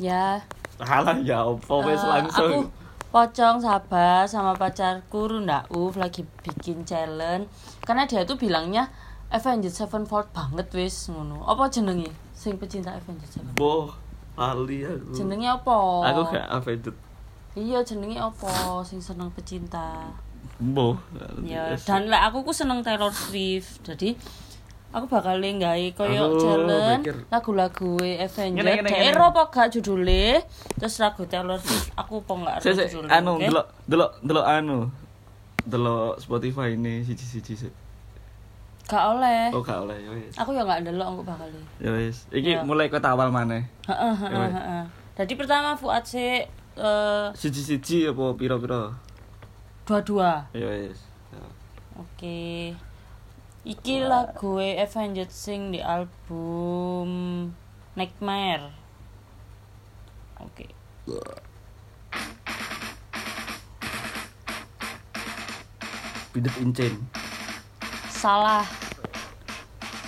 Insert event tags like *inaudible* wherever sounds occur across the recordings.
Ya, Alah ya opo wis eh, langsung. Aku pocong sabar sama pacarku Runda Uf lagi bikin challenge karena dia tuh bilangnya Avengers Sevenfold banget wis ngono. Apa jenenge? Sing pecinta Avengers Sevenfold. Boh, lali aku. Jenenge apa? Aku gak Avenged. Iya, jenenge apa sing seneng pecinta. Boh. Ya, dan lek aku ku seneng Taylor Swift. Jadi aku bakal nggawe koyo mikir- lagu-lagu ngene. Daerah apa gak judule? Terus lagu Taylor Swift aku apa enggak Sik sik judule. anu delok delok delok anu. Delok Spotify ini siji-siji sik. Gak oleh. Oh gak oleh ya wis. Aku ya gak ndelok aku bakal. Ya wis. Iki Ya. mulai kota awal maneh. Heeh, heeh, Ya heeh. Jadi pertama Fuad sih eh Siji-siji apa pira-pira? dua-dua. Ya wis. Oke. Iki lagu Avengers sing di album Nightmare. Oke. Bidet incen. Salah.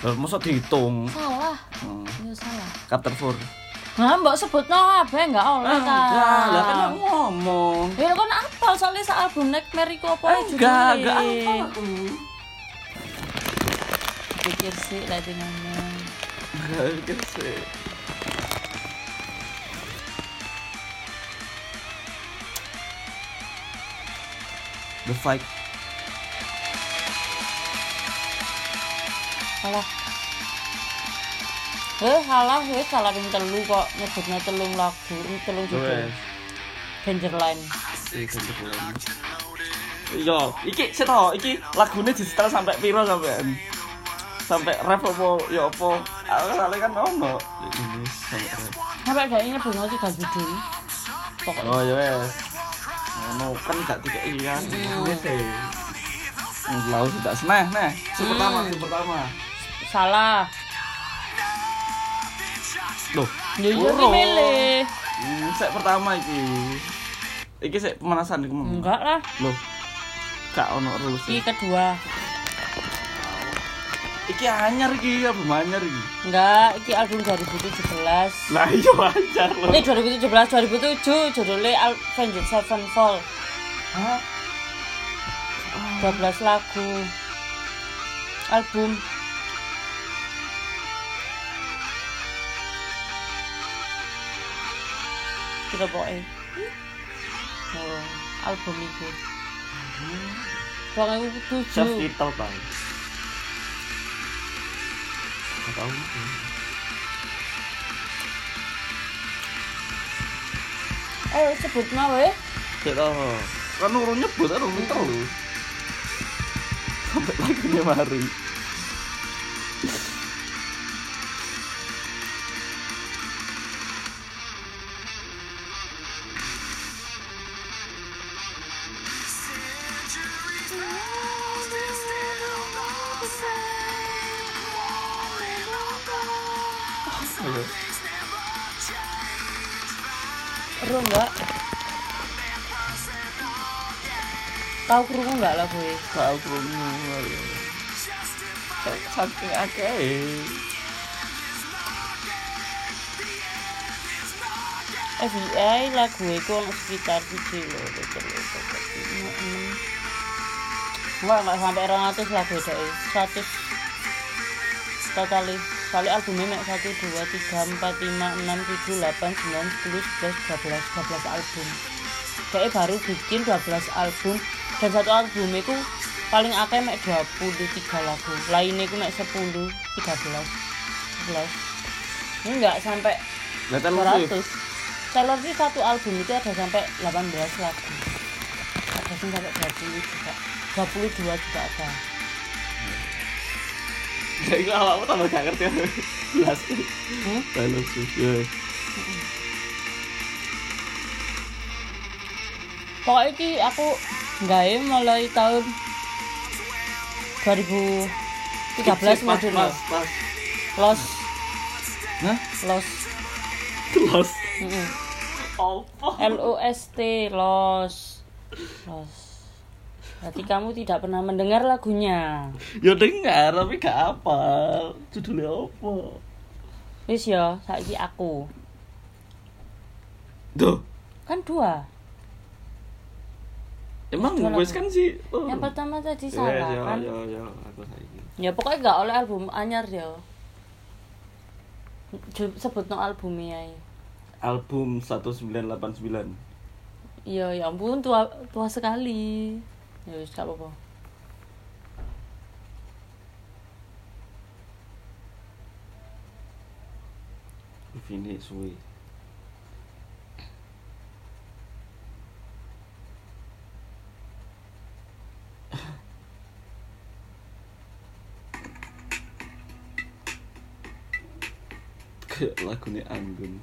Lah mosok dihitung. Salah. Hmm. Iya salah. Chapter 4. Nah, mbok sebut no kabeh enggak oleh ta. Enggak, lah kan aku ngomong. Ya kan apal soalnya album Nightmare iku apa Enggak, judulnya? enggak apa aku. Lagi ngomong. Enggak pikir sih. The fight. Salah. Eh, salah, eh, salah ping telu kok nyebutnya telung lagu, ini telung judul. Dangerline. Iki kebetulan. Yo, iki seto, iki lagune di setel sampai piro sampean? Sampai rap apa ya apa? Aku soalnya kan ono. Ini sampai gak ini bunga tiga judul. Pokoknya. Oh ya wes. Ngono kan gak dikeki kan. Wes e. Lau sudah seneh, nah. Si pertama, si pertama. Salah. Loh, Ya iya milih. Hmm, sek pertama iki. Iki sek pemanasan iku mau. Enggak lah. Loh. Gak ono rules. Ki kedua. Iki anyar iki, apa anyar iki? Enggak, iki album 2017. Lah iya anyar loh. Ini 2017 2007 judulnya Avengers Sevenfold. Hah? 12 lagu. Album Kira pokoknya oh, album itu Pokoknya itu Chef tujuh Kittle bang. Gak tau. Ayo sebut mau ya tau. Kan urung nyebut, kan urung terus. Sampai lagunya mari. Tahu kerungu enggak lagu ini? Tahu krungu. Saking akeh. FBI lagu itu ono sekitar tujuh loh telu papat lima enam enggak enggak sampai 200 lagu itu seratus totali kali albumnya mek satu dua tiga empat lima enam tujuh delapan sembilan sepuluh sebelas dua belas dua belas album kayak baru bikin 12 album dan satu album itu paling akeh mek 23 lagu lainnya itu mek 10 13 11 ini enggak sampai Lah Taylor Swift. 200 Taylor Swift satu album itu ada sampai 18 lagu ada yang sampai 20 juga 22 juga ada Ya itu awakmu tambah gak ngerti. Jelas. hmm? Taylor Swift. Ya. pokoknya aku gawe mulai tahun 2013 modul Mas, mas. Los Hah? Los Los. L O S T Los Los Berarti kamu tidak pernah mendengar lagunya Ya dengar tapi gak apa. Judulnya apa? Wis ya, saiki aku Duh, kan dua emang lagu. kan sih. Oh. yang pertama tadi Ya, salah ya, kan ya, ya, aku saiki. ya pokoknya gak oleh album anyar ya sebut no albumnya ya Album 1989. iya ya ampun tua tua sekali ya wis gak apa-apa suwi. Kayak lagunya Anggun.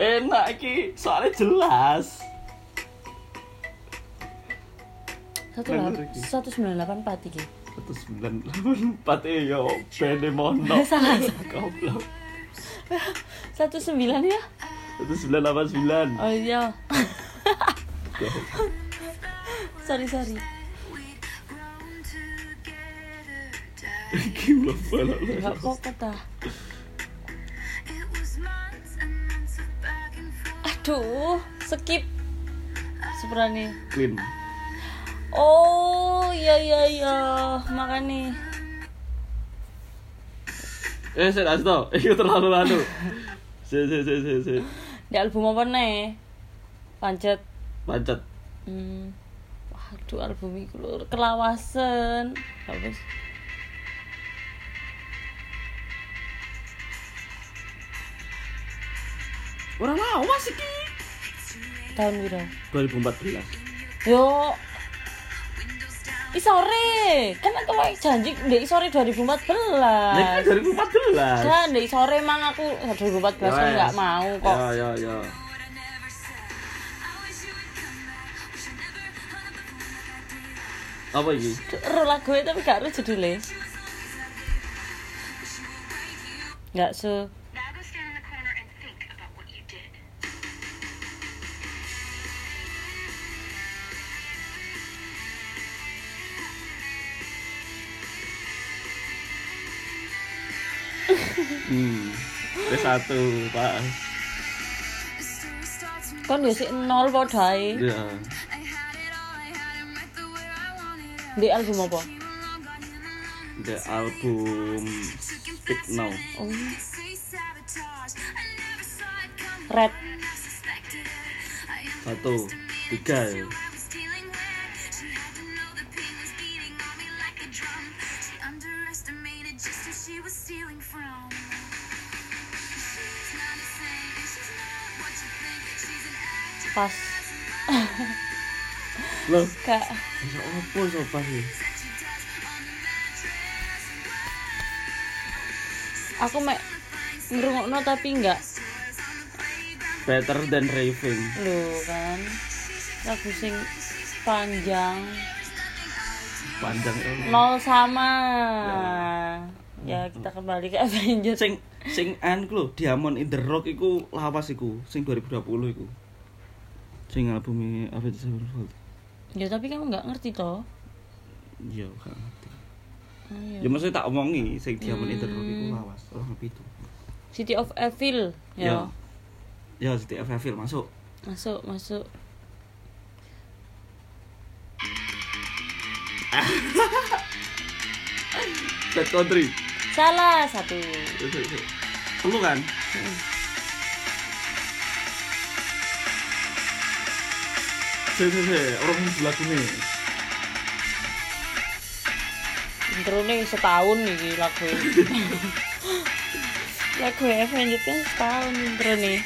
Enak iki, soalnya jelas. satu satu sembilan delapan empat iki Satu sembilan delapan empat eh yo bene mono. *laughs* Salah. Goblok. satu sembilan ya Delapan sembilan. oh iya *laughs* sorry sorry Gimana nggak apa-apa dah aduh skip sebenarnya Clean. oh iya iya iya makanya Eh, saya tau. Itu terlalu lalu. Si, si, si, si, si. Di album apa nih pancet Pancet. hmm. waduh album itu lho kelawasan habis Orang mau masih ki. tahun berapa 2014. yo isore kan aku wae janji di isore 2014 Nah, kan 2014. kan di sore emang aku 2014 kan Ya, nggak mau kok Ya, ya, ya. Apa ini? Ro lagu tapi gak ro judulnya nggak se Now Hmm. D1 pas. kon yo sik nol padha ae Ya. di album apa The album Speak Now. oh red Satu, tiga ya. Pas. Loh, gak bisa apa sopa sih? aku mek ngrungokno tapi enggak Better than Raving. lho kan. Lagu sing panjang. Panjang ya. nol sama. Ya. Kita kembali ke Avengers. Sing sing an ku lho, Diamond in the Rock iku lawas iku, sing 2020 iku. Sing albumnya Avenged Sevenfold. ya tapi kamu nggak ngerti toh Iya, gak ngerti. oh, iya. Ya maksudnya tak omongi sing in the Rock iku Hmm. lawas, orang itu. City of Evil Ya. ya Ya, City of Evil masuk. masuk masuk Bad Country. salah satu Perlu kan? Si, si, si, orang lagu nih. intro nih setahun nih lagu ini. *laughs* lagu Avengers kan setahun intro nih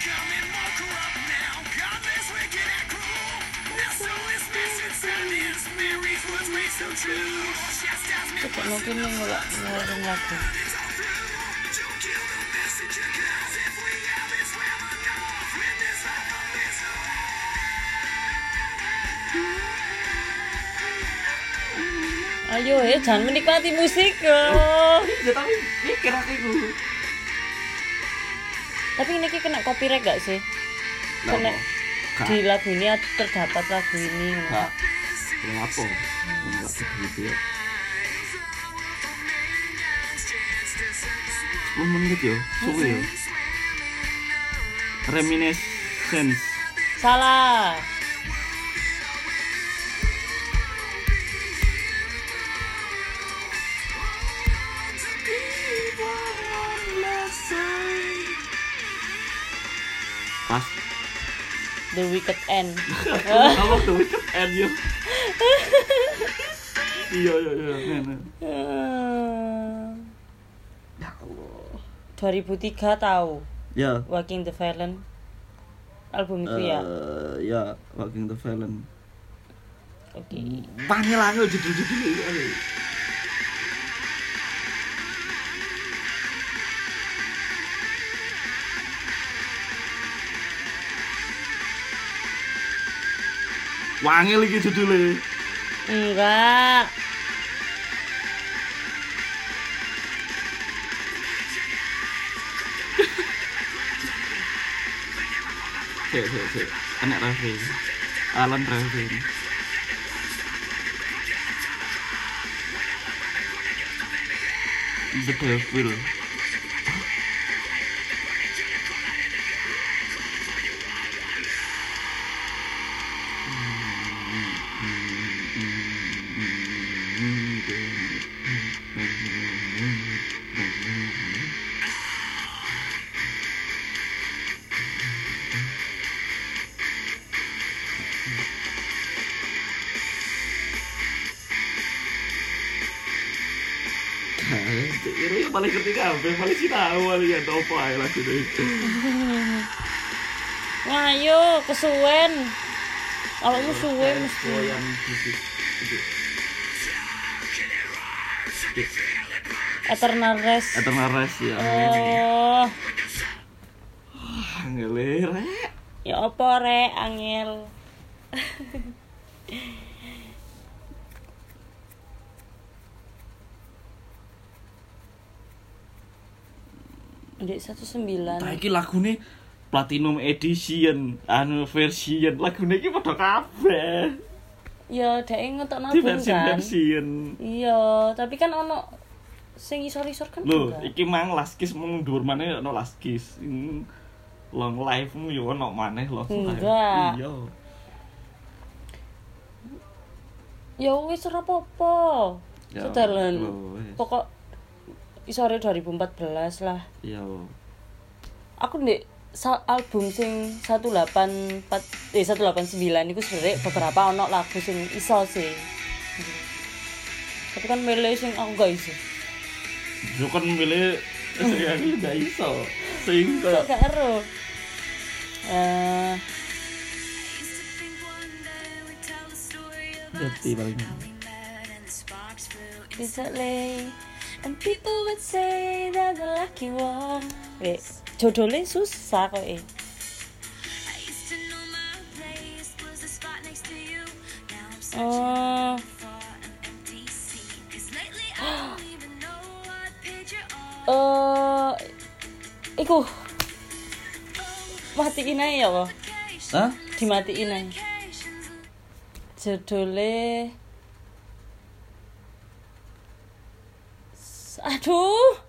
Cepat mungkin nih ngelak ngeluarin lagu Ayo ya, jangan menikmati musik yo. Ya tapi mikir aku. Tapi ini kena copyright gak sih? Kena di lagu ini terdapat lagu ini. Gak. Belum apa? Enggak begitu ya. 10 menit yo, suwe yo. Reminiscence. Salah. The Wicked End. *laughs* Apa tuh wicked end yo. *laughs* Iya iya iya. Nah. Hmm. Ya Allah. 2003 tahu Ya. Walking the Valen album itu ya. Eh, ya, Walking the Valen. Oke. Panggil angel judul-judulnya. Aduh. Wangil iki judulnya. Enggak. Sik, sik, sik. Enak Rafi. Alan Rafi. The Devil. Yang paling ngerti kabeh, paling sinau paling ya topo ae lagu itu. *laughs* Ngayo kesuwen. Awakmu suwe mesti. khusus. Eternal Rest. Eternal Rest ya. Oh, Angele rek. ya apa rek angel. *laughs* Dek 19 Nah iki lagune Platinum Edition, anu version lagune iki padha kabeh. Ya dek ngetokno album version kan. version. Iya, tapi kan ono sing isor-isor kan Lho, iki mang last kiss mung dhuwur maneh ono. Hmm, Long life mu yo ono maneh long life. Enggak. Iya. Ya wis ora apa-apa. Ya, Sedalan. Pokok isore 2014 lah. Iya. Aku ndek album sing 184 eh 189 iku sebenarnya beberapa ono lagu sing iso sih. Tapi kan milih sing aku gak iso. Yo kan milih saya iki gak iso. *laughs* Sing gak ero. Eh, ngerti paling. recently and people would say that the lucky one. Wait, judulnya susah kok eh. Oh, *gasps* eh, iku matiin aja ya kok. Hah? Dimatiin aja. Judulnya Aduh.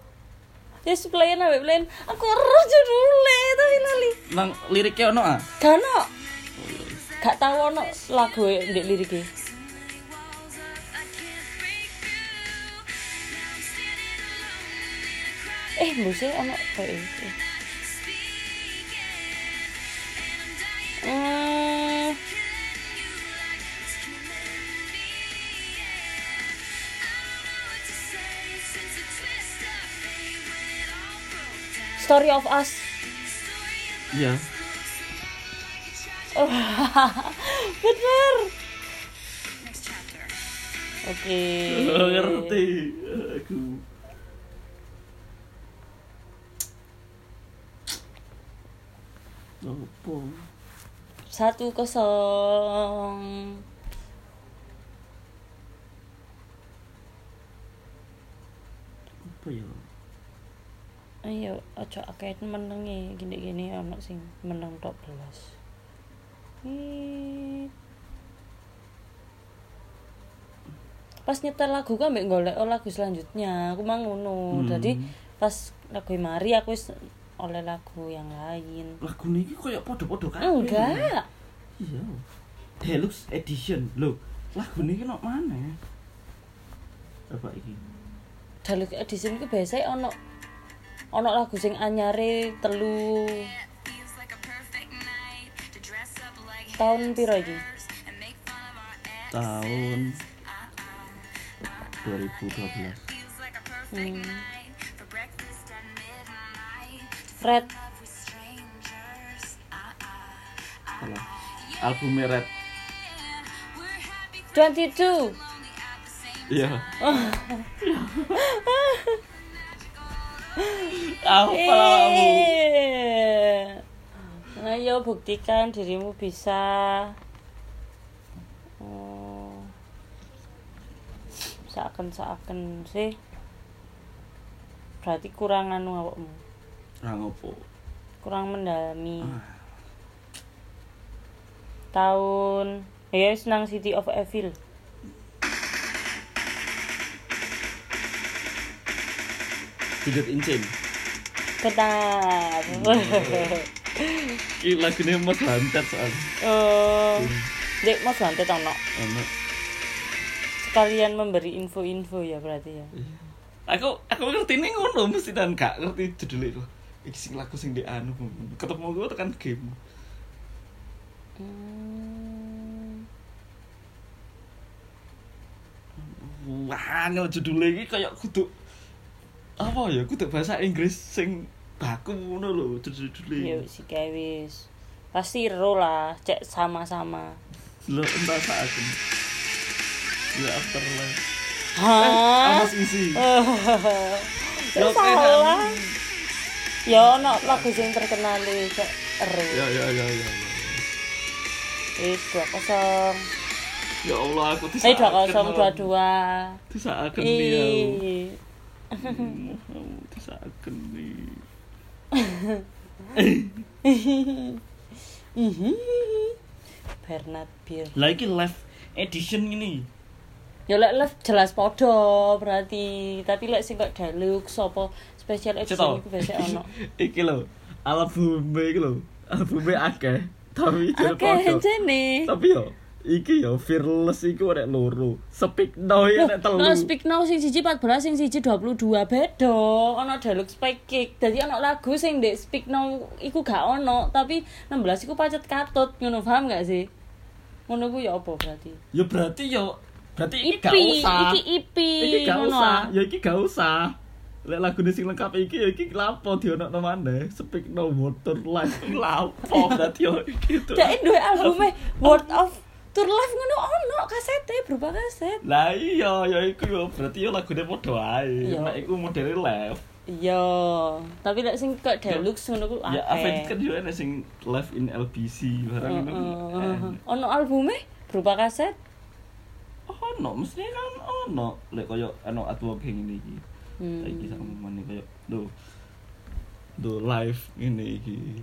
Yes, playin abe playin. Aku ero judulnya tapi lali. Nang liriknya ono ah? Gak ono. Gak tau ono lagu ndek liriknya. Eh, mbuse ono kayak Story of Us. Iya. *laughs* Bener. Oke. Oh, ngerti aku. Apa? Satu kosong. Apa ya? Ayo, ojo akeh menengi gini-gini ono sing meneng tok belas. Pas nyetel lagu kan mbek golek oh lagu selanjutnya, aku mang ngono. Hmm. Jadi pas lagu Mari aku wis oleh lagu yang lain lagu ini kayak podo-podo kabeh. enggak Iya. Deluxe edition. Loh, lagu ini kena mana? Apa iki? Daluk edisi ku biasa ono ono lagu sing anyare telu tahun piro iki Tahun 2012. hmm. Red Kalau album Red. 22 Iya. Apa *laughs* kamu? Eh. Ayo buktikan dirimu bisa. Oh. Seakan seakan sih. Berarti kurang anu awakmu. Nah, ngopo? Kurang mendalami. Ah. Tahun ya wis nang City of Evil. Tidak incin. Benar. Iki lagune Mas Lantet soal. oh. Dek Mas Lantet ono. Ono. Sekalian memberi info-info ya berarti ya. Aku aku ngerti ini ngono mesti dan gak ngerti judulnya itu. Iki sing lagu sing di anu ketemu gue tekan game. Hmm. Wah, judulnya iki kayak kudu apa ya kudu bahasa Inggris sing baku ngono lho Ya judul-judulnya. wis iki ae wis. Pasti ro lah, cek sama-sama. Lo entah saat ini. Ya afterlife. Eh, Hah? apa isi? Lo *laughs* salah. Ya ono lagu sing terkenal e, cek ro. Ya ya ya ya. ya. Wis 2-0. Ya Allah aku Eh 2-0 dua 2-2. Disaaken nih ya. Ih. Disaaken nih. Bernard Beer. Lah iki live edition ini. Ya lek live jelas podo berarti, tapi lek sing kok deluxe apa special edition iku biasa ono. *laughs* iki lho, album iki lho. Albume akeh, tapi padha. jene. Tapi yo iki yo fearless iku nek loro. Speak now ya nek telu. No speak now sing siji 14 sing siji 22 beda. Ono deluxe package. Dadi ono lagu sing ndek speak now iku gak ono, tapi 16 iku pacet katut. Ngono paham gak sih? Ngono ku ya apa berarti? Ya berarti yo berarti iki IP, gak usah. iki IP. Iki gak usah. ah. Ya iki gak usah. Lek lagune sing lengkap iki ya iki lapo dionokno maneh. Speak no motor life lapo *laughs* berarti yo iki tuh. Dek duwe albume World of Tour Life ngono ono kasete berupa kaset. Lah iya ya iku yo berarti yo lagune padha ae. Iya. Nek iku modele live. Iya, tapi lek sing kok deluxe ngono ku Ya. Avenged kan yo ana sing live in LBC barang ngono. Ono albume berupa kaset. Ono mesti kan ono lek koyo ano artwork yang ini iki. Hmm. Saiki sak omongane koyo do do live ini iki.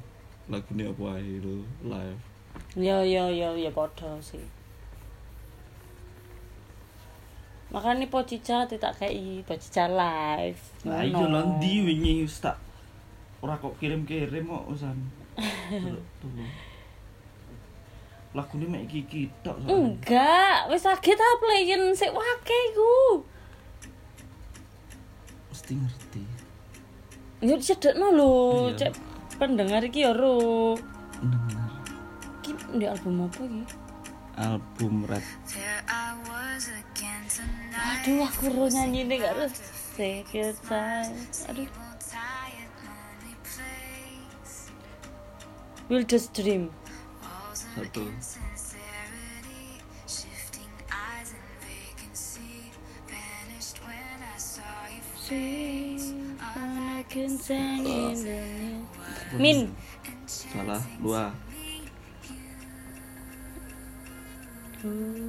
Lagune apa ae do live. Ya ya ya ya padha sih. Makanya Pocica tak kayak Pocica live. Lah iya lho ndi wingi wis tak ora kok kirim-kirim kok usan. *laughs* Lagune mek iki iki tok. Enggak, wis agih ta playen sik wake iku. Mesti ngerti. Ya disedekno lho, Iya. cek pendengar iki ya ro. Bener. Ndek album apa iki? Album rap. Aduh, aku ro nyanyi ini gak harus take your time. Aduh. Wildest Dream. Satu. Min. Salah dua. Aduh.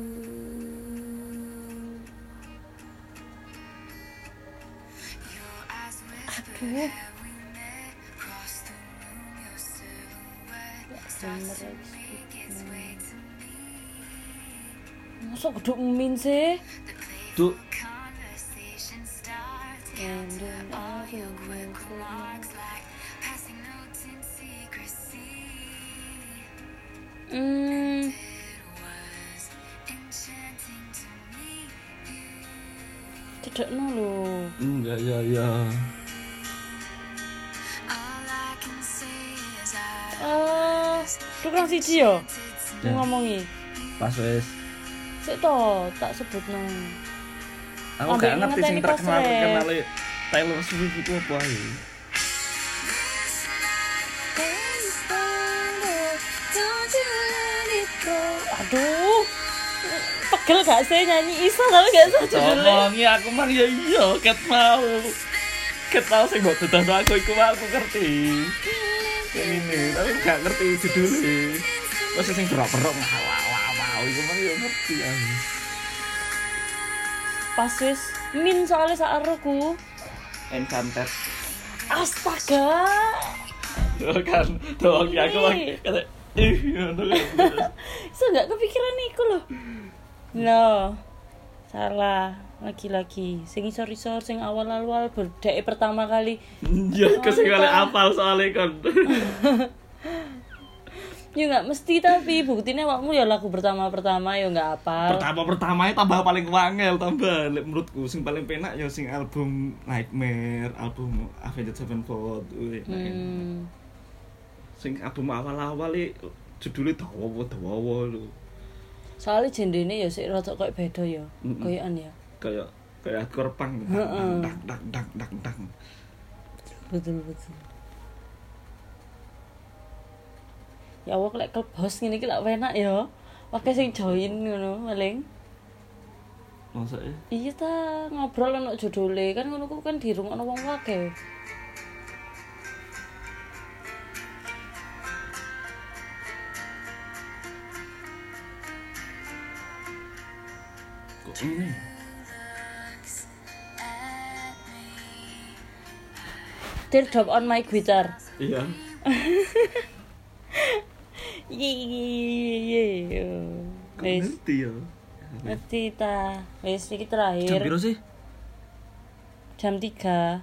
Masa geduk min sih? Tuh And then I Hmm, cedekno lho. Enggak ya ya. Eh, tukang siji yo. Ya. Ngomongi. Pas wes. Sik to, tak sebutno. Aku Ambek gak ngerti sing terkenal terkenal Taylor Swift itu apa ae. Pegel gak sih nyanyi iso tapi gak iso judulnya. Comongi aku mang ya iya ket mau. Ket mau sing mbok dodol aku iku mah aku ngerti. Yang ini, tapi gak ngerti judulnya. Wes sing wah wah wah iku mah ya ngerti aku. Pas wis min soalnya sak aruku. Enchanted. Astaga. kan doang ya aku kata ih ngono kan. Iso gak kepikiran iku loh. No. Salah. Lagi-lagi sing isor-isor sing awal-awal berdek pertama kali Ya aku sing kali apal soalnya kan. *laughs* ya nggak mesti tapi buktinya wakmu ya lagu pertama-pertama ya nggak apa pertama pertamanya tambah paling wangel tambah menurutku sing paling penak ya sing album Nightmare album Avenged Sevenfold hmm. sing album awal-awal iki judulnya dawa dawa lho soalnya jendene ya sik rada kayak beda ya koyokan ya. Kayak kayak Heeh. dak dak dak dak dak betul betul. Ya Allah lek ngene iki lak enak ya. Pakai sing join ngono paling maksudnya? Iya ta ngobrol ono judule kan ngono ku kan dirungokno wong akeh ini teardrop on my guitar. Iya. *laughs* Ye ye ye ye. Wis ngerti ya? Ngerti ta? Wis iki jam terakhir piro sih? Jam 3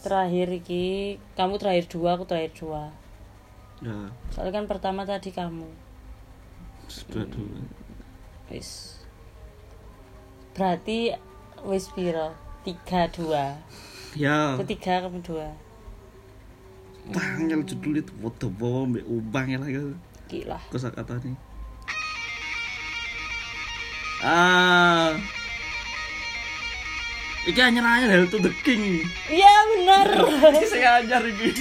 terakhir iki. Kamu terakhir dua aku terakhir dua. Ya. Soalnya kan pertama tadi kamu. Sudah dulu wis berarti wis piro? Tiga dua. Ya. Ketiga kamu dua? Tanggal judulnya tuh foto bawa mbak ubang ya lagi gila. Kosa kata nih ah. Iki hanya nanya Hell to the King. Iya bener. Iki saya ajar iki.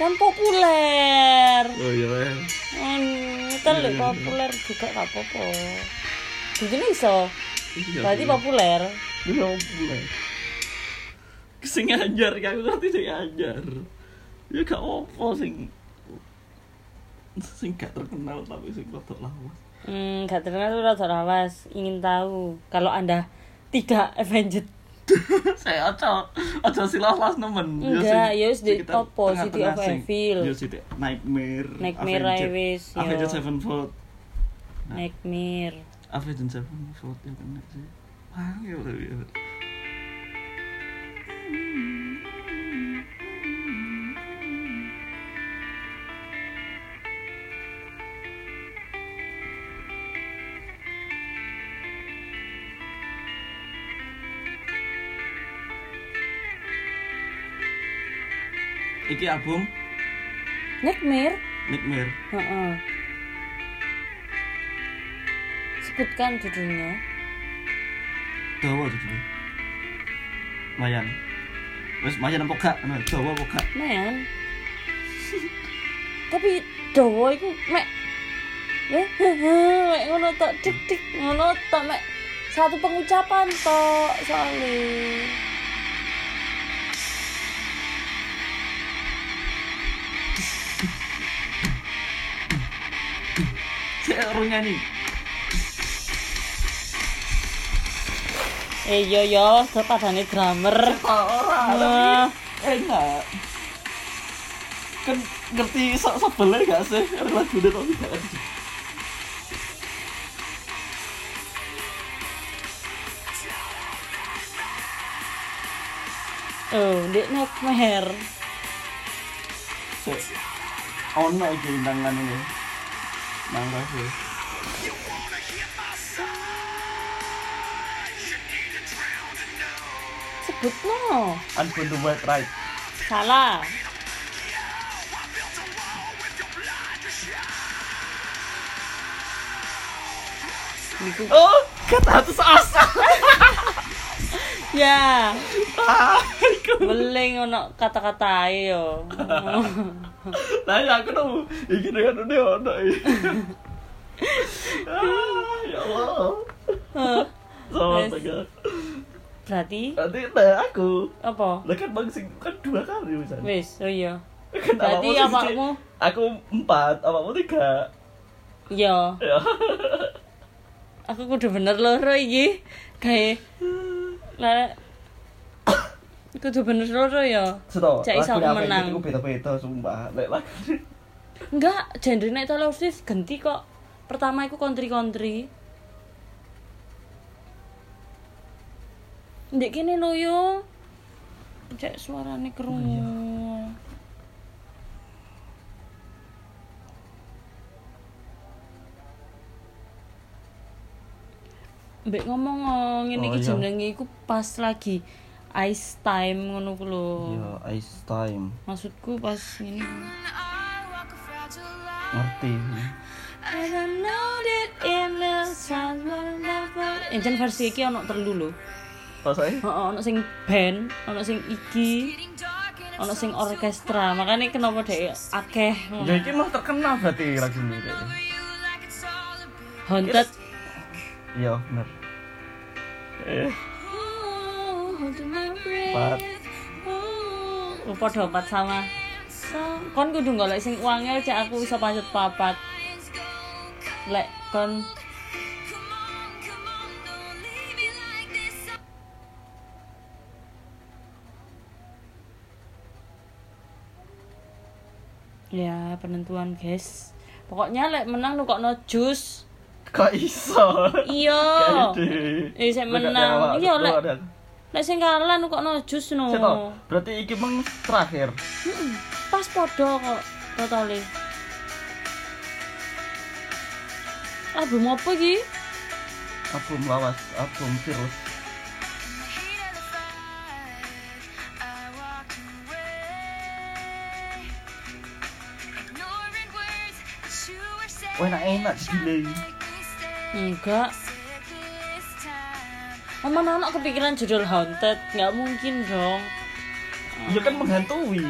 Kan populer. Oh iya ya Hmm, kan lek populer juga gak apa-apa. Begini iso. Iya, berarti iya. populer. Iya populer. Sing ajar aku ngerti sing ajar Ya gak apa sing Sing gak terkenal tapi sing rada lawas. Hmm, gak terkenal tuh rada lawas. Ingin tahu kalau anda tidak Avenged. *laughs* Saya aja aja silas-las nemen. Enggak, ya wis di tengah-tengah City of Evil. ya City Nightmare Nightmare Avenged- wis, yo. Avenged Sevenfold. Nightmare Avenged Sevenfold ya kena sih ya udah ya. Iki album? Nightmare Nightmare Heeh. Sebutkan judulnya Dawa judulnya Mayan Wes mayan apa gak? Nah, Dawa apa gak? men tapi dawa iku mek eh mek ngono tok dik dik ngono tok mek satu pengucapan tok soalnya Saya orang nyanyi eh yo yo padane drummer orang Wah. enak kan ngerti so sebelnya gak sih lagu udah tapi gak ngerti Oh, ndek nightmare. Sik. Ono iki tangan ini. Mangga sih. Sebutno. I'm going to wait right. Salah. Niku. Oh, kata atus asa. Ya, beling ono kata-kata yo. Lah ya aku tuh iki dengan ini ono. *laughs* Ah, ya Allah. Sama Yes. Berarti Nanti nah aku. apa? Lah kan bang sing kan dua kali misalnya. Wis, oh iya. Kan Berarti awakmu awakmu Aku empat, awakmu tiga. iya. Ya. *laughs* Aku kudu bener loro iki. Kae lah kudu bener loro ya. Cak iso aku menang. Aku beda-beda sumpah. Lek lagu Enggak, genre nek Taylor Swift ganti kok. Pertama iku country-country. Ndek kene lho yo. Cek suarane krungu. Mbek ngomong oh, ngene Oh, iki iya. jenenge iku pas lagi ice time ngono ku lho. Ya, ice time. Maksudku pas ngene. Ngerti. Never Encen versi iki ono telu lho. Pas ae. Heeh, ono sing band, ono sing iki, ono sing orkestra. Makanya kenapa dhek akeh Ya iki mah terkenal berarti lagu ini. Dek. Haunted. Iya, bener. Eh, Empat. Oh, padha empat sama. Kon kudu golek sing wangel cek aku iso pancet papat. Lek kon Ya, penentuan, guys. Pokoknya lek menang nukokno jus. kok iso? Iya. Kayak Eh, saya menang. Iya, lu lek lek sing kalah nukokno jus no. Seto, berarti iki meng terakhir. Mm-mm, Pas podo kok totale. Album apa iki? Album lawas, album virus. Wah, enak enak gile. Enggak. Mama anak kepikiran judul Haunted, nggak mungkin dong. Ya kan menghantui.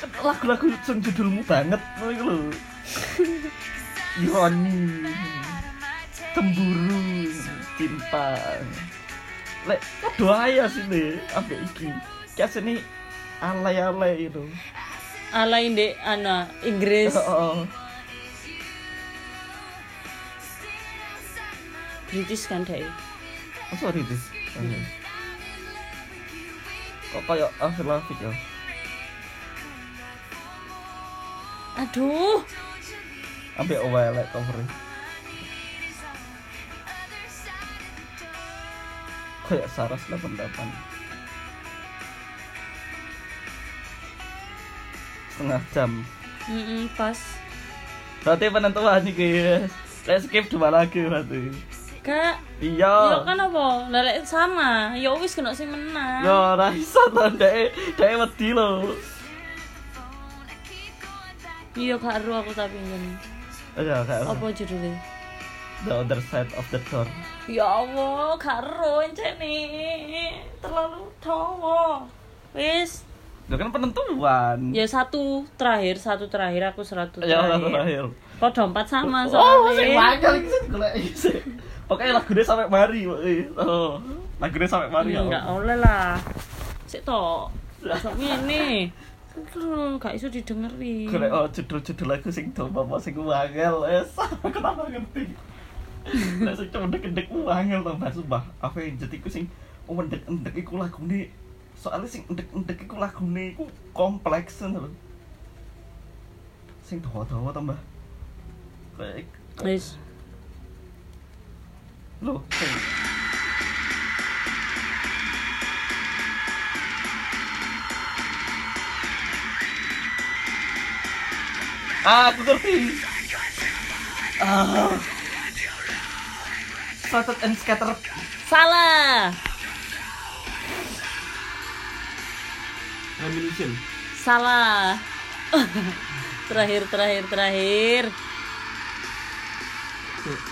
Kan Lagu-lagu sing judulmu banget, iku lho. *laughs* Ironi, cemburu, cinta. Lek, aduh aja sih apa iki? Kayak sini alay-alay itu. Alay ndek ana Inggris, Oh, British kan deh. oh, sorry this. Kok kayak Avril Lavigne ya? Aduh, Ambek owe lek cover. Kayak Saras 88. Setengah jam. Mm-mm, pas. Berarti penentuan nih guys. Let's skip dua lagi berarti. Kak, Iya. ya kan apa? Lelek sama. Ya wis kena sing menang. Yo, ora iso to ndek ndek wedi lho. Iya kak Ru aku tapi ngene. Ayo, Kak. Apa judulnya? The other side of the door. Ya Allah, kak Ru encene. Terlalu dawa. Wis, Itu kan penentuan. ya satu terakhir, satu terakhir aku satu Ya, terakhir. terakhir. Podo empat sama Oh, soalnya. banyak iki sing golek iki. Pokoknya lagunya sampai mari, Pak. Oh, lagunya sampai mari. ya. Enggak oleh lah. Sik to. Sok ngene. Terus gak iso didengeri. Golek oh judul-judul lagu sing do bapak sing wangel es. Kenapa ngerti? Lah sing cuma ndek-ndek wangel to, Mbak Sumpah. Apa yang jadi ku sing oh ndek-ndek iku lagune soalnya sing ndek-ndek iku lagune iku kompleks lho. Sing dawa-dawa to, Mbak. Kayak Wis. Loh. Ah, aku ngerti. Ah. uh. and scatter. Salah. Ammunition. Salah. *laughs* terakhir, terakhir, terakhir. Tuh.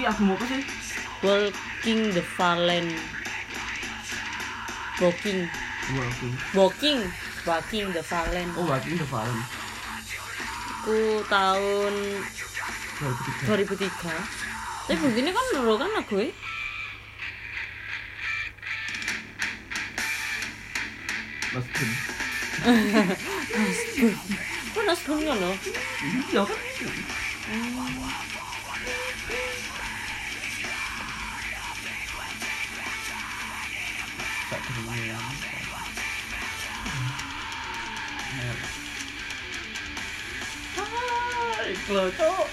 Ki album apa sih? Walking the Fallen. Walking, Walking. walking, walking the Fallen. Oh, Walking the Fallen. Aku tahun 2003. 2003. Tapi begini kan loro kan lagu e. Mas Gun. *laughs* Kok nasbun ngono? Iya kan? Iklo cok.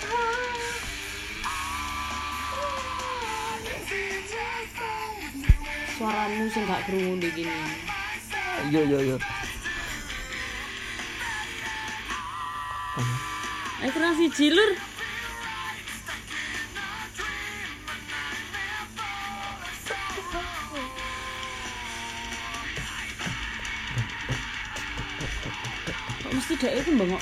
Suaramu sing gak krungu di gini. Iya iya iya. Eh kurang siji lur. Dek itu bengok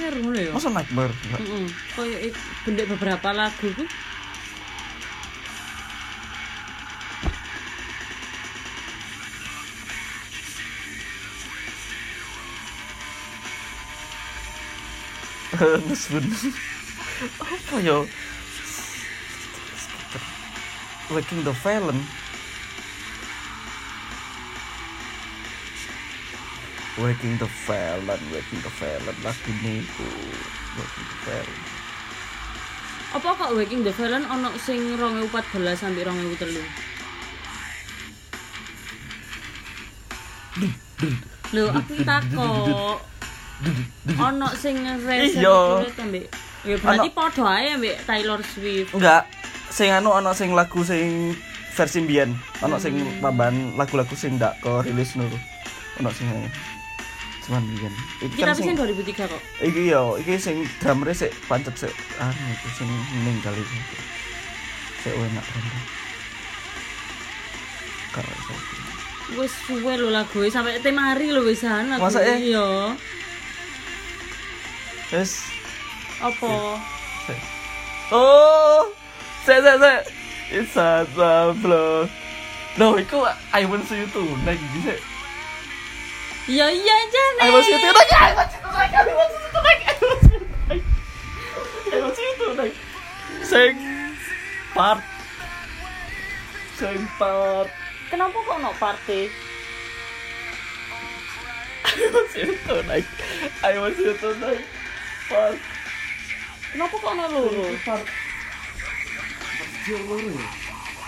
mer ngono ya? Masa nightmare? Heeh. Kayak ik- bendek beberapa lagu ku. Mas Bun. Apa ya? Waking the Fallen. Waking the Fallen, Waking the Fallen lagu niku. Waking the Fallen. Apa kok Waking the Fallen ono sing 2014 sampai 2003? Lho, aku *laughs* takok. Ono sing ngereset Iya. Ya berarti padha ae ambek Taylor Swift. Enggak, sing anu ana sing lagu sing versi mbiyen, ana sing tambahan lagu-lagu sing ndak ke rilis nuru. Ana sing cuman mbiyen. Iki Kita kan tapi sing sing 2003 kok. iki yo, iki sing drummer sik pancet sik anu iki sing meninggal iki. Sik enak drummer. Karo iso. Wis suwe lho lagu e, sampai temari lho wisan lagu. Masa ya? Iya. Wes Apa? Oh, sik sik sik. It's a vlog. Loh, iku I want see you tonight iki sik. Iya iya. I you tonight. I you tonight. I see you tonight. I you tonight. I see you tonight. Sing part. Sing part. Kenapa kok ono party? I see you tonight. I you tonight. Part. Kenapa kok ono loro? Part.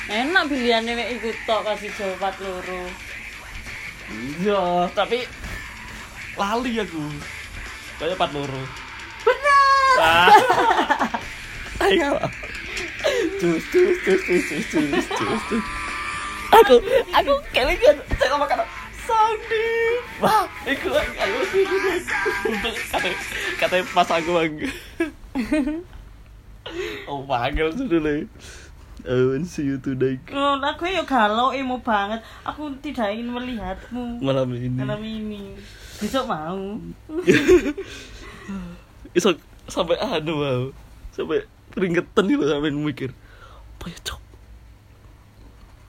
Enak pilihannya nek ikut tok kasih jawaban loro. Iya, tapi lali aku. Kayak part loro. Bener. Ah. *laughs* Ayo. Cus cus cus cus cus cus cus. cus. Aku aku kelingan saya kata Sandi. Wah, sih. Untuk kata kata pas aku bang. *laughs* Oh, panggil sudah. I want see you today Oh, aku ya galau emo banget. Aku tidak ingin melihatmu malam ini. malam ini. Besok mau. *laughs* Iso sampai anu wow. Sampai keringetan loh sampai mikir. Apa ya cok?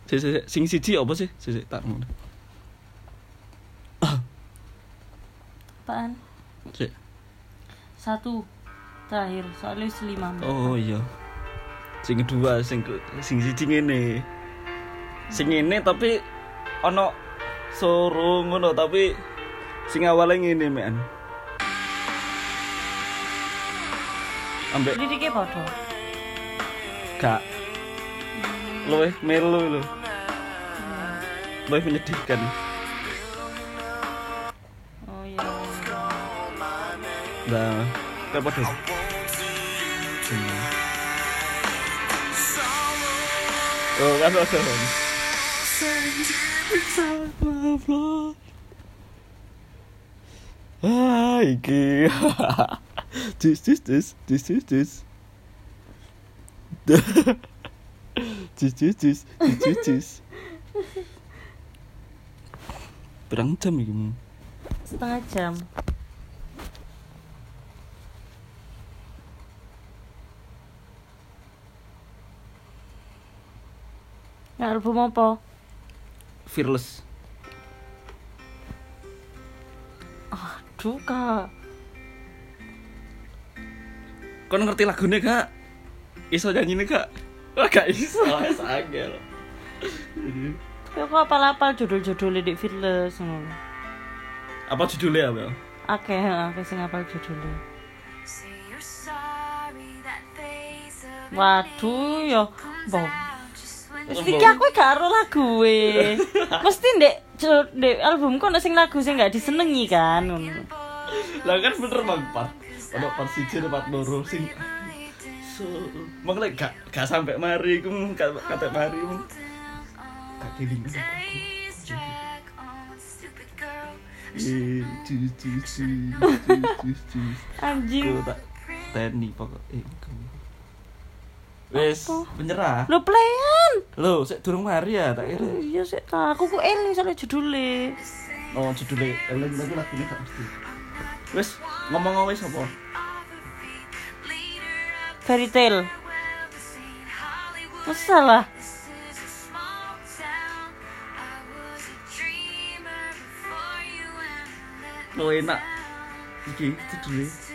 Si, si, si, sing siji apa sih? Si, si, tak ngono. Apaan? Si. Satu terakhir soalnya lima. Oh iya. Sing kedua sing sing siji ngene. Sing ngene tapi ono suruh ngono tapi sing awalnya ngene men. Ambek Liriknya padha. gak luwih melu lho. Luwih menyedihkan. Oh iya. Nah, kayak padha. Oh, kan ada. Ah, iki. Jus jus. Berang jam iki? Setengah jam album apa? Fearless. Aduh, Kak. Kau ngerti lagunya kak? Iso nyanyi kak? Wah gak iso, es angel. Tapi aku apal-apal judul-judulnya di Fearless ngono. Apa judulnya apa? Akeh, akeh sing apal judulnya. Waduh, ya. Mbok. Mesti aku gak ero lagu e. *laughs* Mesti ndek ndek albumku ono sing lagu sing gak disenengi kan ngono. Lah kan bener bang part. Ono part siji ada part loro sing so lek gak gak sampai mari ku gak kata mari mu. Gak kelingan. Anjing. Ku teni pokok eh Wes, menyerah. Lo playan. Lo, sik durung mari ya tak kira. Iya sik ta, aku ku eling soalnya judulnya. Oh, judulnya Ellen tapi lagunya gak mesti. Wes, ngomong-ngomong wes apa? Fairy Tale. Masa lah. Lo enak. Iki judulnya.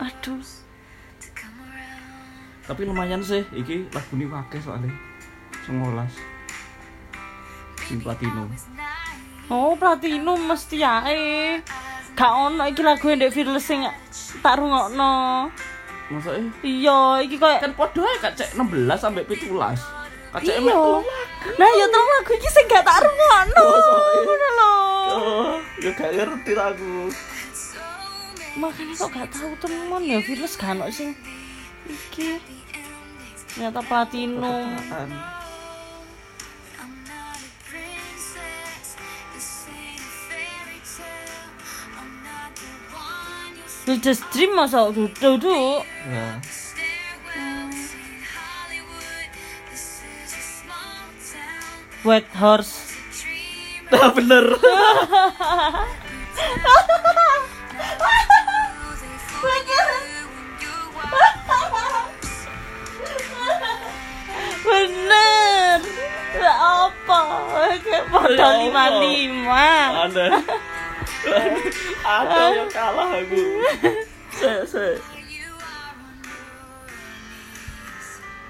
Aduh. Tapi lumayan sih, iki lagu ini wakil soalnya Sengolas Sing platinum Oh, platinum mesti ae. Gak ono iki lagu ndek Fearless sing tak rungokno. Masa eh Iya, iki koyo Kan podo aja kak cek 16 sampai 17 Kak cek Iya. Nah, ya terus lagu iki sing gak tak rungokno. Oh. Ngono lho. Oh, ya gak ngerti aku Makanya kok gak tahu temen ya gak ono sing iki. Ternyata platinum. Just dream masa duduk. Ya White horse. Nah *laughs* Bener. *laughs* Ya apa? Kayak modal Ya lima lima. Ada Ada yang kalah aku Se, se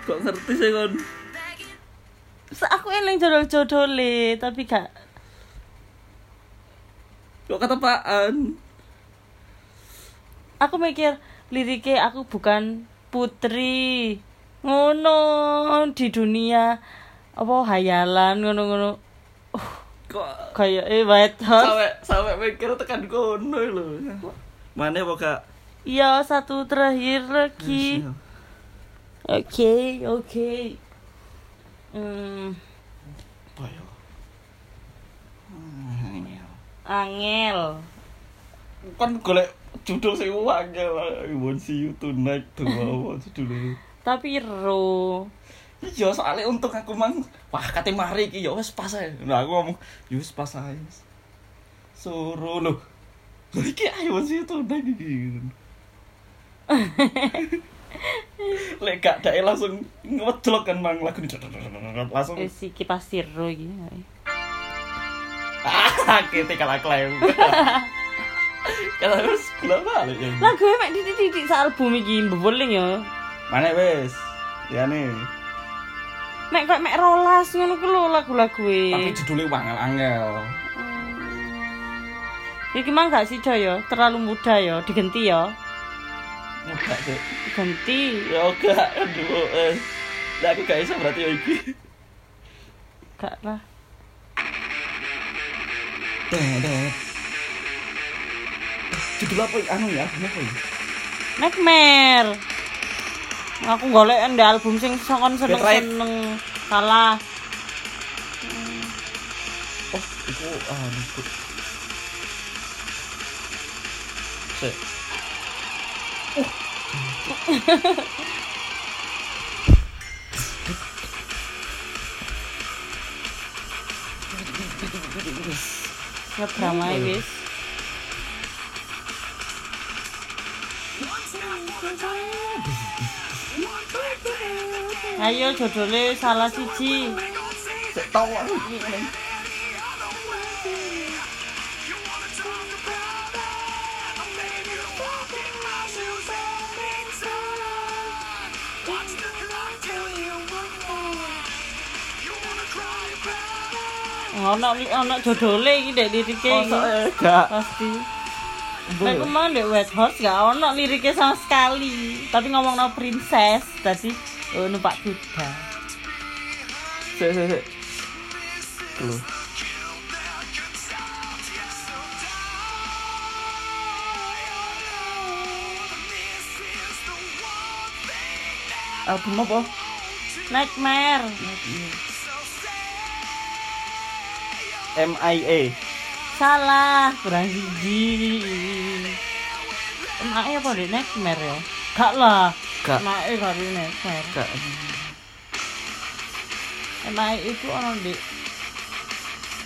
Kok ngerti sih kon? Aku eling jodol-jodol tapi gak Kok ketepaan? aku mikir liriknya aku bukan putri ngono di dunia apa hayalan ngono-ngono. Kok kayak eh white horse sampai sampai mikir tekan kono lho. Mana apa kak? iya satu terakhir lagi. Oke oke. Hmm, Apa ya? angel. Kan golek judul sing wangel I want see you tonight tuh apa judulnya. tapi ro Iya soalnya untuk aku mang wah kate mari iki ya wis pas ae. Nah aku ngomong ya wis pas ae. Suruh lho. Lho iki ayo sih tonight iki. *laughs* Lek gak dae langsung ngejlok kan mang lagu langsung eh si kipas ro iki ah kita kalah klaim. *laughs* Kalau wis kula balik ya. lagu mek titik-titik sa album iki mbeling ya Mana wis? Ya nih. Mek kok mek rolas ngono ku lho lagu-lagu e Tapi judulnya wangel-angel. Iki mang gak sih ya, terlalu muda ya, digenti ya. Mudah sih. Ganti. Ya oke, aduh. Eh. Lah aku gak bisa berarti ya iki. Gak lah. Judul apa anu ya? Apa ya? Nightmare. Aku golek ndek album sing songkon Bad Ride. seneng-seneng. Salah. oh iku anu Bud. Sik. Siap drama wis. Ayo jodole salah siji. Sik aku iki. Ono ono jodole iki ndek lirike iki. Pasti. Mbok. Nek mau Wet House gak ono liriknya sama sekali. Tapi ngomong no princess, tadi oh, numpak kuda. Album apa? Nightmare. MIA. Salah, kurang siji. Emak apa deh Nightmare ya? Gak lah. Gak. Emak karo Nightmare. Gak. Emak itu ono di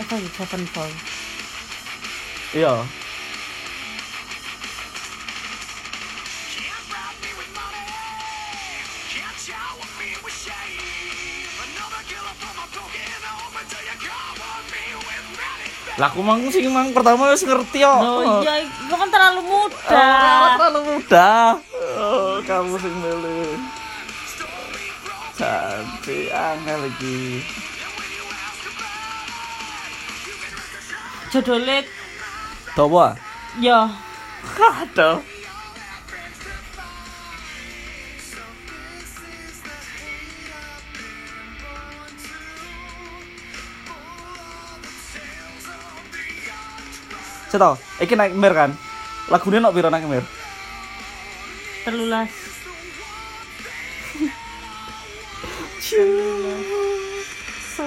apa ya Sevenfold. Iya. Lah aku mang sing mang pertama wis ngerti kok. Oh iya, itu kan terlalu Oh, muda. terlalu muda. Oh, kamu sing milih. Cantik angel lagi. Jodole Dawa. ya Aduh. Saya tau, iki Nightmare kan? Lagunya nok piro Nightmare? telulas.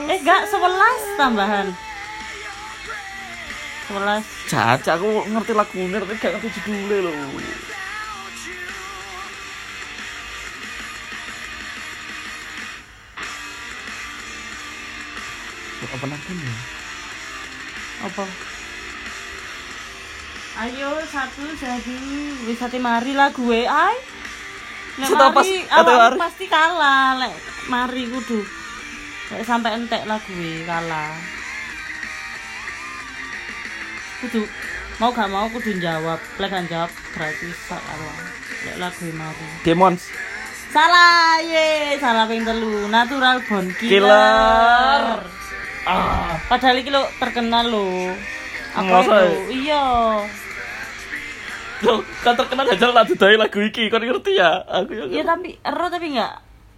Eh gak sebelas tambahan. Sebelas. Caca, aku ngerti lagunya, tapi gak ngerti judulnya loh. Apa nanti ya? Apa? Ayo satu jadi wis ati mari lah gue ay. Pas- mari mari. pasti kalah lek mari kudu. Lek sampai entek lah gue kalah. Kudu mau gak mau kudu jawab. Lek gak jawab berarti salah. Lek lagu mari. Demons. Salah ye, salah ping telu. Natural Born Killer. Killer. Ah, Padahal iki lo terkenal lo. Aku Masa ya? itu, iya. Loh, kan terkenal aja lah dudai lagu iki, kan ngerti ya? Aku ya Iya tapi ero tapi enggak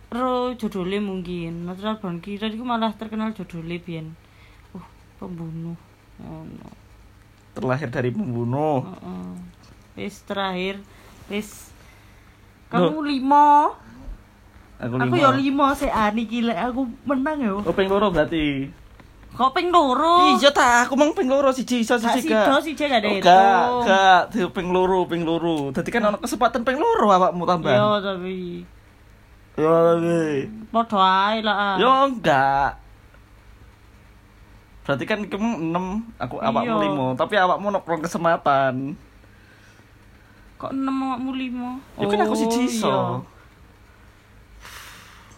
ero judulnya mungkin Natural Born Killer itu malah terkenal judulnya biyen. Uh, pembunuh. Oh, no. terlahir dari pembunuh. Heeh. Wis terakhir wis kamu lima Aku aku ya lima sih ani gila aku menang ya Oh, ping loro berarti. Kok ping loro Iya ta, aku mang ping loro siji iso gak siji sido gak. sih gak ada Oh, itu Gak, gak, Di ping loro, ping loro. Dadi kan ono kesempatan ping loro awakmu Yo tambahan. tapi Yo, oke. Podo ae lah. ah. Yo enggak. Berarti kan kamu 6, aku awakmu Iya. 5, tapi awakmu ono prong kesempatan. Kok enam awakmu lima? Ya kan aku siji iya. iso.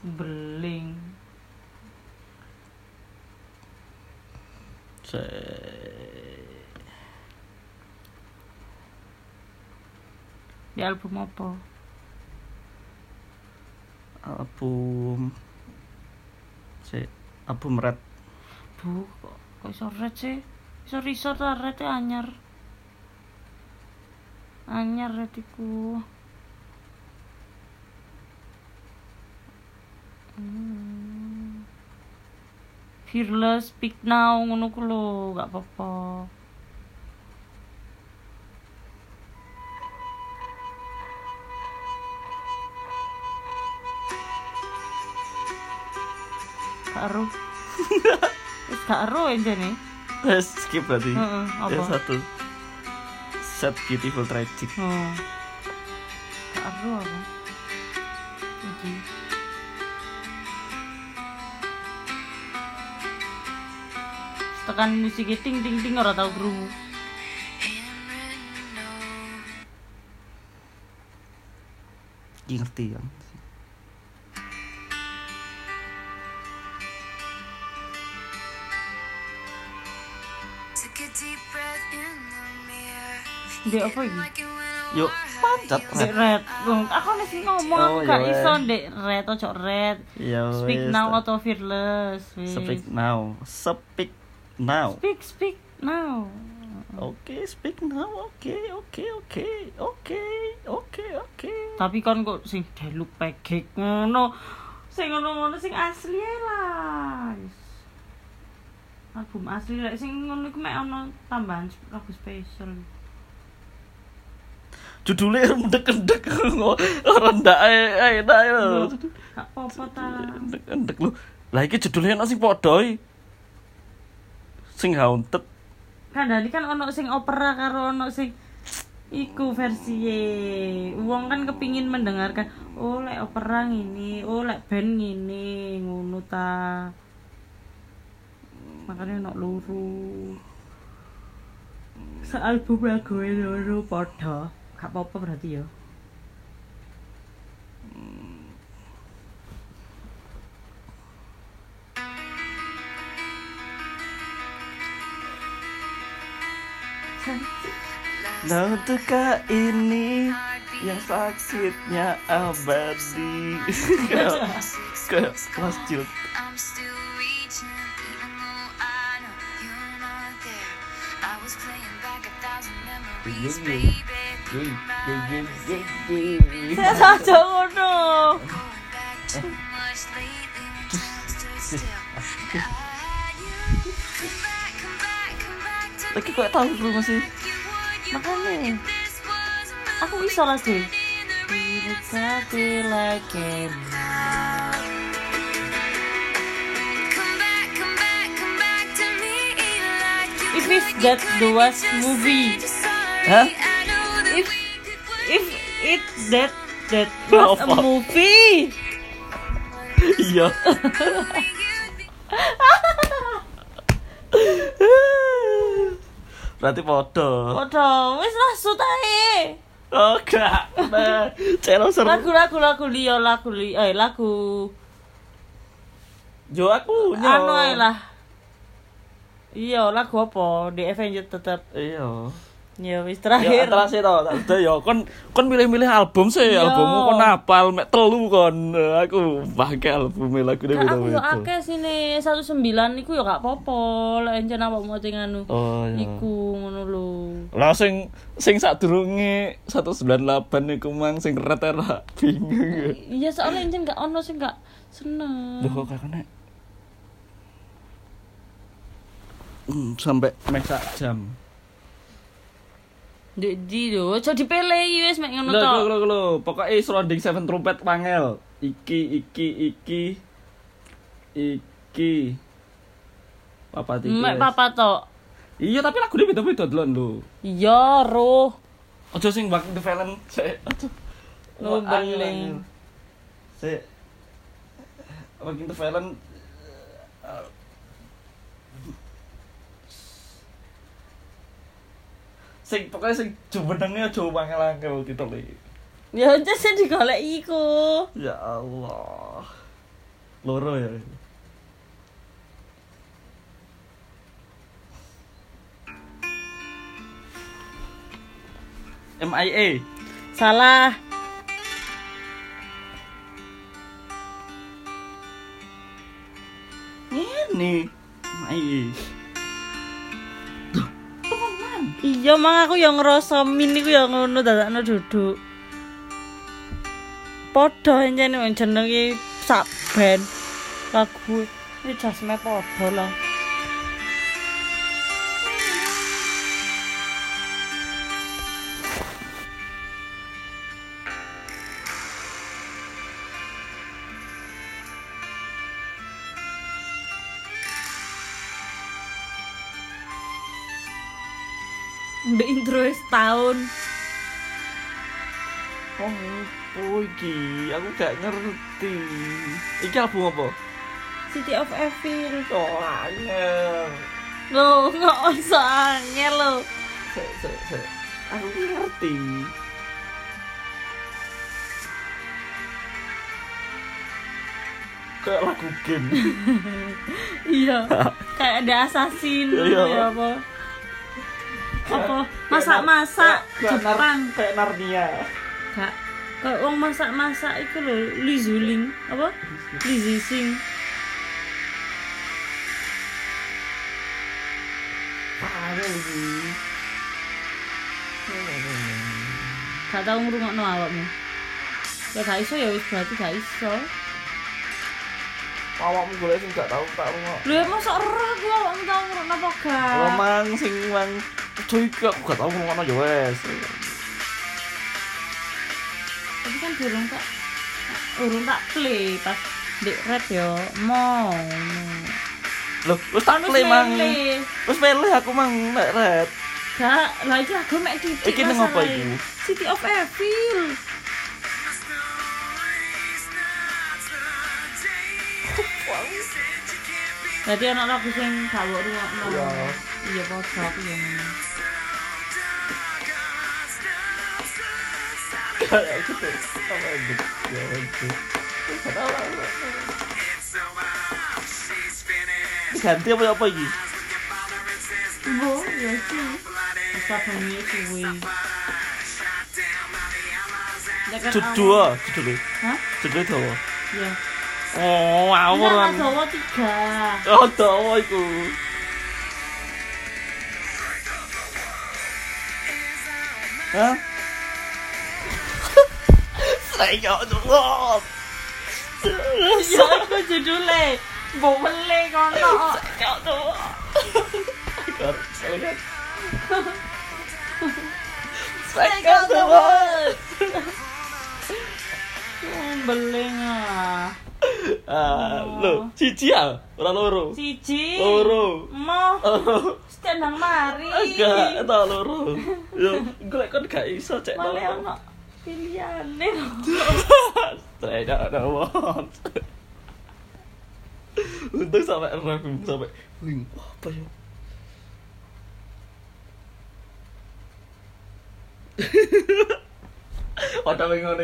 Beling. Se- Di album apa? album si album red Bu, kok kok iso red sih? Iso riso ta red e anyar. Anyar red iku. Hmm. Fearless, Speak Now, ngono ku lho, gak apa-apa. Gak ero. *laughs* Wis gak ero enjene. Wes skip berarti. Heeh, apa? Ya satu. Set beautiful tragic. Oh. Gak aru apa? Iki. Tekan musik ting ting ting ora tau krungu. Ngerti. Took a deep breath in the mirror. Ndek apa iki? Like it when I Yuk, pancat Dek red. aku sing ngomong Oh, aku ya gak wes. iso ndek red ojo red. Ya Speak wes, now atau fearless. Speak now. Speak now. Speak speak now. Oke, speak now. Oke, oke, oke. Oke, oke, oke. Tapi kon kok sing delu pegek ngono. Sing ngono-ngono sing asli ae lah. Album asli lek sing ngono iku mek ono tambahan lagu spesial. Judulnya rendek-rendek rendah ae ya. Loh. Gak apa-apa ta. Rendek-rendek lu. Lah iki judulnya padha iki. Sing haunted. Kan dari kan ono sing opera karo ono sing iku versi Wong kan kepingin mendengarkan oh lek opera ngini, oh lek band ngini, ngono ta. Makanya ono luru. Sealbum lagu loro padha. Gak apa-apa berarti ya. Stood still. I had you. Come back, come back, come back to Lagi kok tahu lu masih Makanya this was a aku iso lagu. movie in the Exactly like it. Come back, come back, come back to me like you If it's that the worst movie. Hah? If if it that that was a Apa? movie. Iya *laughs* Berarti podo Waduh, wis lah sut ae. Oh gak Celo seru Lagu-lagu lagu liya lagu li eh lagu Jo aku anu ae lah. Iya, lagu apa? The Avenger tetep. Iya Ya wis Ya terakhir. to, udah ya kon kon milih-milih album sih, Iya. albummu kon apal mek telu kon. Eh, Aku bangke album lagune Kan aku yo akeh sini 19 iku yo gak apa-apa. Lek encen apa mau cing anu. Oh iya. Iku ngono lho. Lah sing sing sadurunge 198 iku mang sing ret era bingung. Iya soalnya encen gak ono sing gak seneng. Loh kok kakaknya Hmm, sampai meh sak jam. Ndek di lho, aja dipelehi wis mek ngono Lho, tok. lho, lho, lho, pokoknya surrounding seven trumpet wangel. Iki, iki, iki, iki. Papat iki. Mek wes. papa tok. Iya, tapi lagu ini beda-beda dulu lho. Iya, roh. Ojo sing Walking the Valen, sik. Angel, beling. Sik. Walking the Valen sing pokoknya sing jumenenge aja wangel-angel gitu lho. Ya aja sing digolek iku. Ya Allah. Loro ya. MIA. Salah. Ini MIA. Iya, mang aku yang ngerasa min iku yang ngono dadakno duduk. Padha wong jenenge sak band lagu ini jasme padha lah. Mbak intro setahun. Oh, oh iki, aku gak ngerti. Iki album apa? City of Evil. Oh, angel. Lo nggak angel lo. Aku ngerti. Kayak lagu game. *laughs* Iya. *laughs* Kayak ada assassin Iya. ya apa? Apa? Masak-masak Jepang. Kayak Narnia. Kak, kayak wong masak-masak itu lho, Li Zuling, apa? Li Zixing. Gak tau ngrungokno awakmu. Ya gak iso ya wis berarti gak iso. Awakmu golek sing gak tau tak rungok. Lho ya mosok ora ku awakmu tau ngrungokno apa gak? Kalau mang sing mang cuy iki aku gak tau ngono ya wes. Tapi kan durung tak urung tak play pas di rap yo mau. Loh, wis tak play mang. Wis pilih aku mang red. Gak, lah iki aku mek titik. Iki nang apa iku? City of Evil. Berarti anak lagu sing gak mbok rungokno. Iya. Iya aku itu? Ya itu. Lah. Ganti apa apa iki? Bo, ya sih. Bisa bunyi kuwi. Ya kan Judul, judul. Hah? Judul dawa. Iya. Oh, ngawur Enggak, kan. Dawa tiga. Oh, dawa iku. Hah? Saya jawab. Ya aku judule. Mbok mele kono. Saya jawab. Agar saya Saya jawab. Beling ah. *laughs* Ah, lo, cici ya, ora loro. Siji. Loro. Mo. Oh, Stenang mari. Enggak, ta loro. Yo, golek kon gak iso cek loro. ono pilihane. Saya jawab. Untung sampai ref sampai wing apa ya? *laughs* Ada yang *laughs*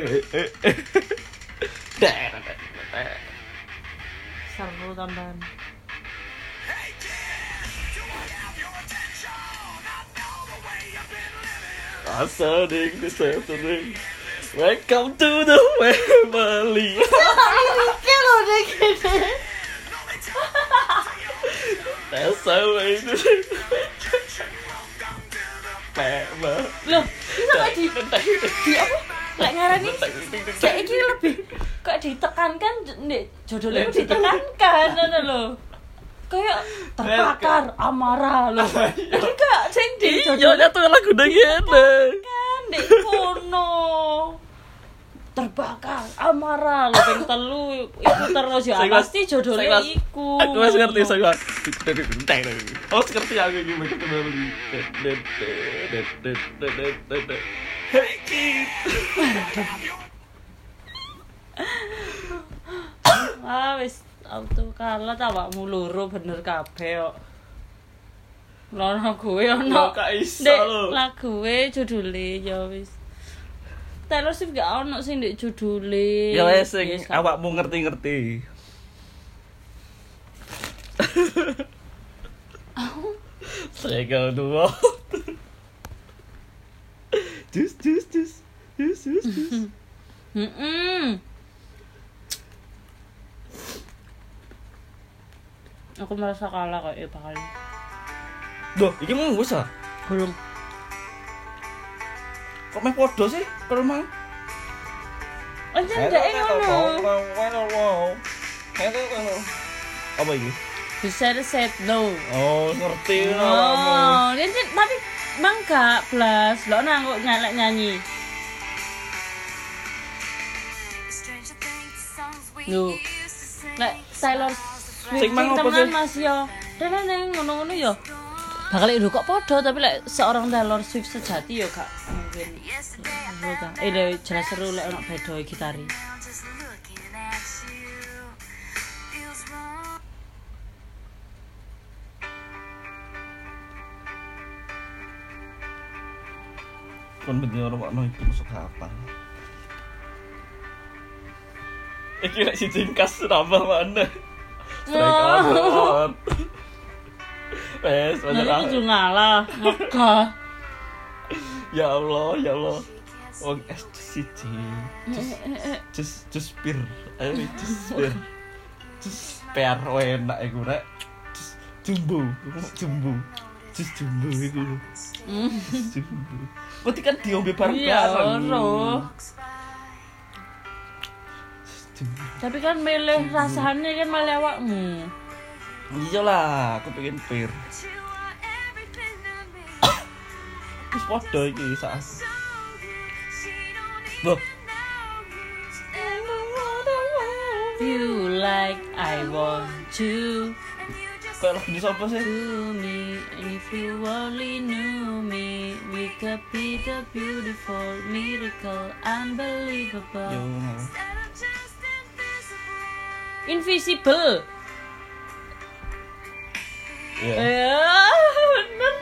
ngono ya. Dek, dek, dek. Seru tambahan. Listening to listening. Welcome to the family. Iki lho dek gini. That's the way to Family. Loh, ini sampai di di apa? Lek ngarani Kayak iki lebih kok ditekankan nek judulnya itu ditekankan ngono lho. Kayak terbakar amarah lho. *laughs* Iki kayak sing di Iya, judulnya nyatu lagu ngene. kan di kono. Terbakar amarah lho ping telu iku terus ya pasti mas- iku. Aku masih ngerti saya. *laughs* Oh, ngerti aku gimana Ah wis auto kalah ta awakmu loro bener kabeh kok. Lono gue ono. Yo, gak iso Ndek lho. lagu e judule ya wis. Taylor Swift gak ono sing ndek judule. Ya wes sing gak- awakmu ngerti-ngerti. Saya kau Jus jus jus jus jus. Aku merasa kalah kok ya bakal. Duh, iki mau wis ah. Belum. Kok meh podo sih? Kalau mang. Aja ndek ngono. Apa iki? Bisa set no. Oh, ngerti awakmu. Oh, tapi bang gak plus. Lo nang kok nyalek nyanyi. Loh. Lek Taylor Swift sih? Mas yo. Dan neng ngono-ngono yo. bakal lek kok podo tapi lek seorang Taylor Swift sejati yo gak mungkin eh jelas seru lek ono beda gitari kon bener ono iki masuk apa Iki lek si jingkas nambah mana? Strike out. Wes, banyak itu ngalah Ya Allah, ya Allah. Wong es siji. Just just pir. Ayo just pir. Just per enak iku rek. Just jumbo, jumbo. Just jumbo iku. Jumbo. Berarti kan diombe Iya, bareng-bareng. jumbo. Tapi kan milih rasanya kan milih awakmu Iya lah, aku pengen pir. Wis padha iki know you. You like I want to Kok lagu ini sapa sih? to me If you only knew me We could be the beautiful miracle Yo, Unbelievable just invisible. Invisible Iya. Ya bener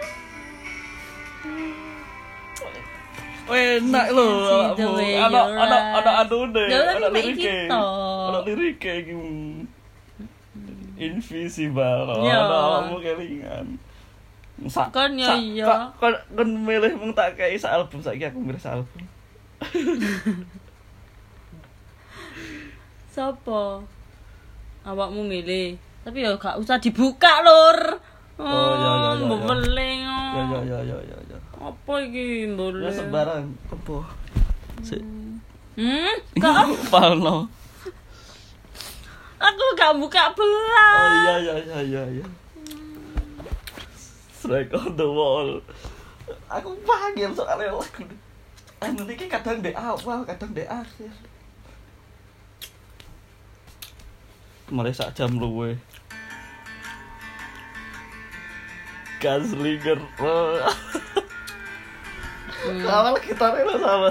Enak lho See the awakmu. way Ana you ana ride. ana anune, Ya, tapi ana mek lirike. kita. Ana lirike iki. Invisible. Ya. Ana awakmu kelingan. Sak, Kan ya iya. kok- Kon kon milih mung tak kei sak album saiki aku milih sak album. *laughs* Sopo? Awakmu milih. Tapi ya gak usah dibuka, Lur. Oh, ya, ya, ya, ya. Ya ya ya ya ya ya. Apa iki, mbok Ya sembarang apa? Sik. Hmm? Kak, Palno. Aku gak buka belas. Oh iya iya iya iya iya. Strike on the wall. Aku panggil soalnya lagu. Anu iki kadang di awal, kadang di akhir. Mulai sak jam luwe. Gaslinger. Awal gitarnya lah sama.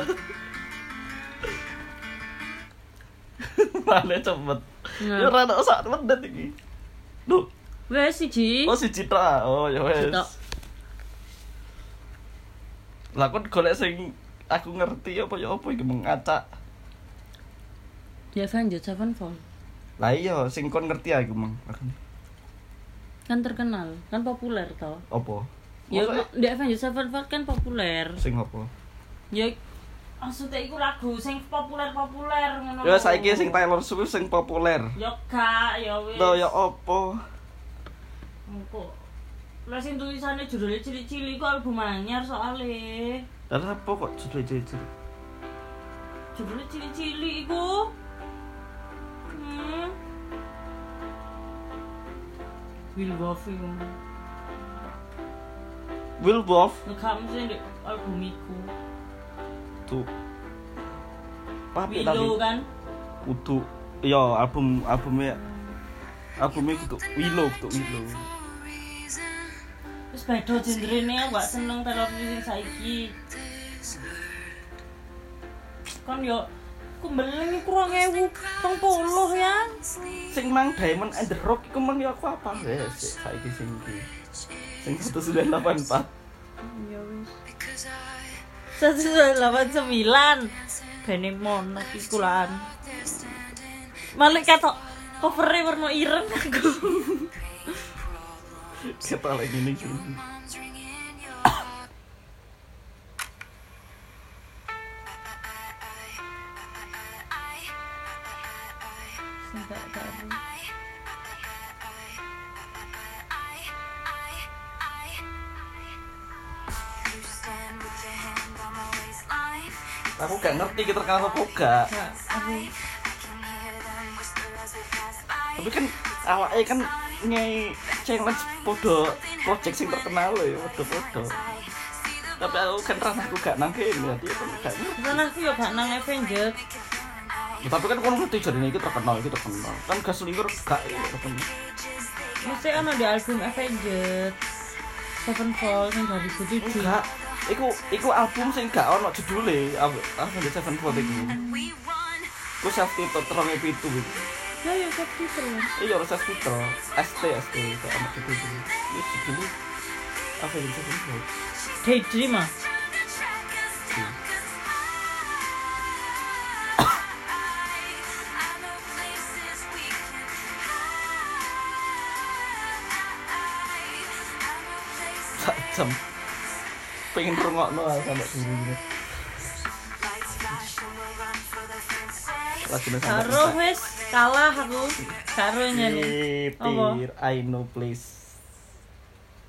Mana cepet. Nah. Ya rada sak menit iki. Duh, Wes siji. Oh si Citra. Oh ya wes. Lah kon golek sing aku ngerti apa ya apa iki mengacak. Ya Avenged Sevenfold. Lah iya sing kon ngerti aku mang. Kan terkenal, kan populer toh. Apa? Ya di Avenged Sevenfold kan populer. sing apa? Ya maksudnya iku lagu sing populer-populer ngono. Ya saiki sing Taylor Swift sing populer. Ya gak, ya wis. Lho ya apa? Engko. Lah sing tulisannya judulnya cili-cili kok album anyar soalnya. Lah apa kok jujur-jujur? Judulnya cili-cili iku. Hmm. Will Wolf iku. Will Wolf Nggak mesti di album iku. Tuh. Tapi tapi Willow kan. kudu ya album albumnya albumnya kudu Willow kudu Willow. Wis beda genrene aku gak seneng Swift sing saiki. Kan yo aku mbeleng iku 2020 ya. Sing mang Diamond and the Rock iku mang ya aku apa wes saiki sing iki. Sing 1984. Ya wis. 189 Bene monok iku lan. Malik katok covernya warna ireng aku. Kita lagi ini Sampai tahu. Aku gak ngerti kita terkenal apa gak. Tapi kan awalnya kan nyai challenge podo project sing terkenal ya podo-podo. Tapi aku kan rasa aku gak nang kene ya, dia kan gak kan aku yo gak nang Avenged. Ya, Tapi kan kono ngerti jadi ini terkenal, itu terkenal. Kan gas linger gak ya terkenal. Mesti ana di album Avenged. Sevenfold yang 2007 enggak iku iku album sing gak ono judule aku aku ndek Sevenfold iku. We run. ku self title terong pitu iku ya ya seperti itu iya ora self title ST ST kok ono judul iku iki judul apa yang Sevenfold Daydream ah Iya. Pengen rungokno ae sampe guru gini lights flash and we'll run for the sunset. lagune sampe karo wis. Kalah aku. Karo nyanyi? Peter, I know please.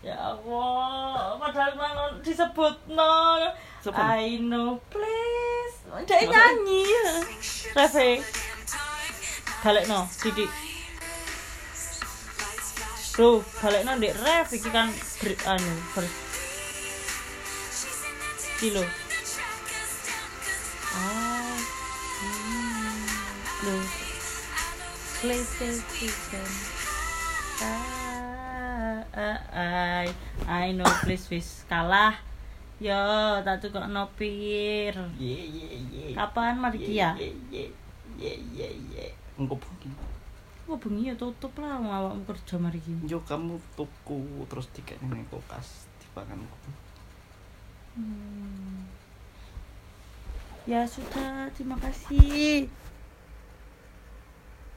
Ya Allah padahal mangon disebut no Siapa? I know please. Dia nyanyi. Refe. Balik no Didi. Bro, balik no di ref iki kan ber, anu ber, kilo. Ah hmm, lo PlayStation ah, ah, I I know please wis kalah. Yo tak tukok ye ye kapan mari ki ya ye ye ye ye ye. Engko bengi bengi ya tutup lah awakmu kerja mari. Ki yo kamu tuku terus tiket ning kulkas dipangan Hmm. Ya sudah, terima kasih.